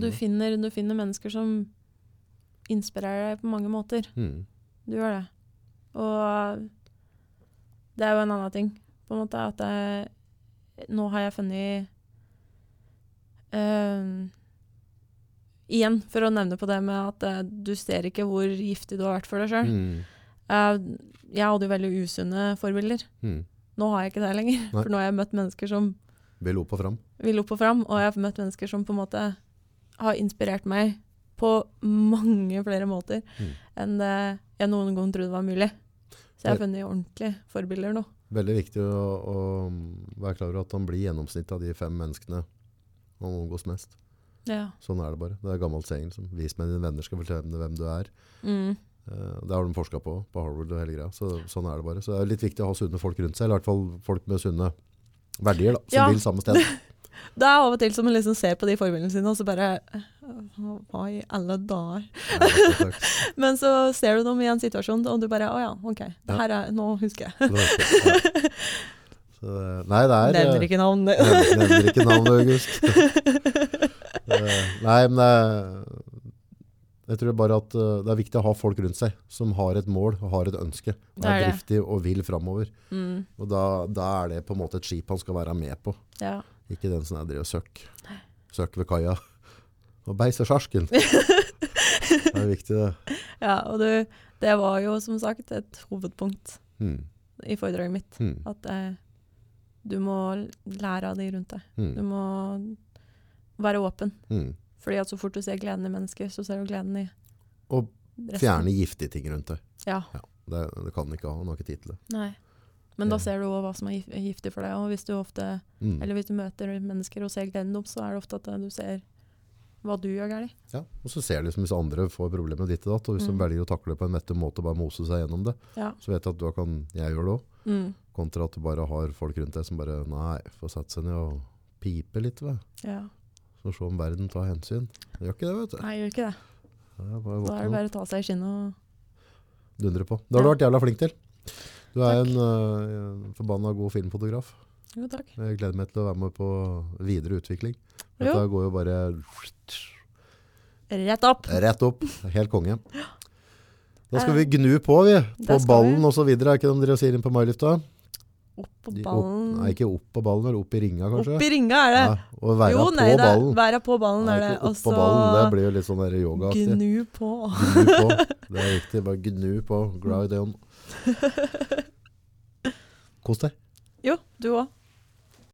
Du finner, du finner mennesker som inspirerer deg på mange måter. Mm. Du gjør det. Og det er jo en annen ting, på en måte, at jeg, nå har jeg funnet eh, Igjen, for å nevne på det med at uh, du ser ikke hvor giftig du har vært for deg sjøl. Mm. jeg hadde jo veldig usunne forbilder. Mm. Nå har jeg ikke det lenger. Nei. For nå har jeg møtt mennesker som Vil opp og fram. vil opp og fram, og jeg har møtt mennesker som på en måte har inspirert meg på mange flere måter Mm. enn det jeg noen gang trodde var mulig. Så jeg har funnet ordentlige forbilder nå. Veldig viktig å, å være klar over at man blir gjennomsnittet av de fem menneskene han omgås mest. Ja. Sånn er det bare. Det er gammelt saying Liksom. vis meg dine venner skal fortelle hvem du er. Mm. Eh, Det har de forska på, på Harvard og hele greia. Så, sånn er det bare. Så det er litt viktig å ha sunne folk rundt seg, eller i hvert fall folk med sunne verdier, da, som Ja. vil samme sted. Det er av og til som man liksom ser på de forbildene sine, og så bare Hva i alle dager? Ja. Men så ser du dem i en situasjon, og du bare Å ja, OK. Ja. her er Nå husker jeg. Så, eh, nei, det er Nevner eh, ikke navn. nevner, nevner ikke navn, August. Eh, nei, men det er- jeg tror bare at eh, det er viktig å ha folk rundt seg som har et mål og har et ønske. Og Det er er driftig og vil framover. Mm. Og da, da er det på en måte et skip han skal være med på. Ja. Ikke den som er driver og søkk. Søkk ved kaia. Og beise sjarsken. det er viktig, det. ja, og du, det var jo som sagt et hovedpunkt Mm. i foredraget mitt. Mm. At eh, du må lære av de rundt deg. Du Mm. må være åpen. Mm. Fordi at så fort du ser gleden i mennesker, så ser du gleden i Og resten. fjerne giftige ting rundt deg. Ja. Ja, det, det kan du ikke ha. noe tid til det. Nei. Men da ser du òg hva som er giftig for deg. Og hvis du, ofte, Mm. eller hvis du møter mennesker og ser gleden deres, så er det ofte at eh, du ser hva du gjør galt. Ja, og så ser du liksom hvis andre får problemer med ditt og datt, og hvis Mm. de velger å takle det på en vettig måte og bare mose seg gjennom det, Ja. så vet du at da kan jeg gjøre det òg. Mm. Kontra at du bare har folk rundt deg som bare Nei, får sette seg ned og pipe litt, ved. ja. Så se om verden tar hensyn. Det gjør ikke det, vet du. Nei, gjør ikke det. Da er det bare å ta seg i skinnet og Dundre på. Det har du vært jævla flink til. Du er Takk. en uh, forbanna god filmfotograf. Jo, takk. Jeg gleder meg til å være med på videre utvikling. Dette går jo bare Rett opp! rett opp. Helt konge. Da skal vi gnu på, vi. På ballen osv. Er ikke det dere sier inn på Mailifta? Opp på ballen. Opp, nei, ikke opp på ballen, men opp i ringa, kanskje? Opp i ringa er det. Ja, og være jo, på nei, det er, ballen. være på ballen Nei, er det. opp på ballen, det blir jo litt sånn yogaaktig. gnu på. Gnu på. Det er riktig. Bare gnu på. Glide on. Kos deg. Jo, du òg.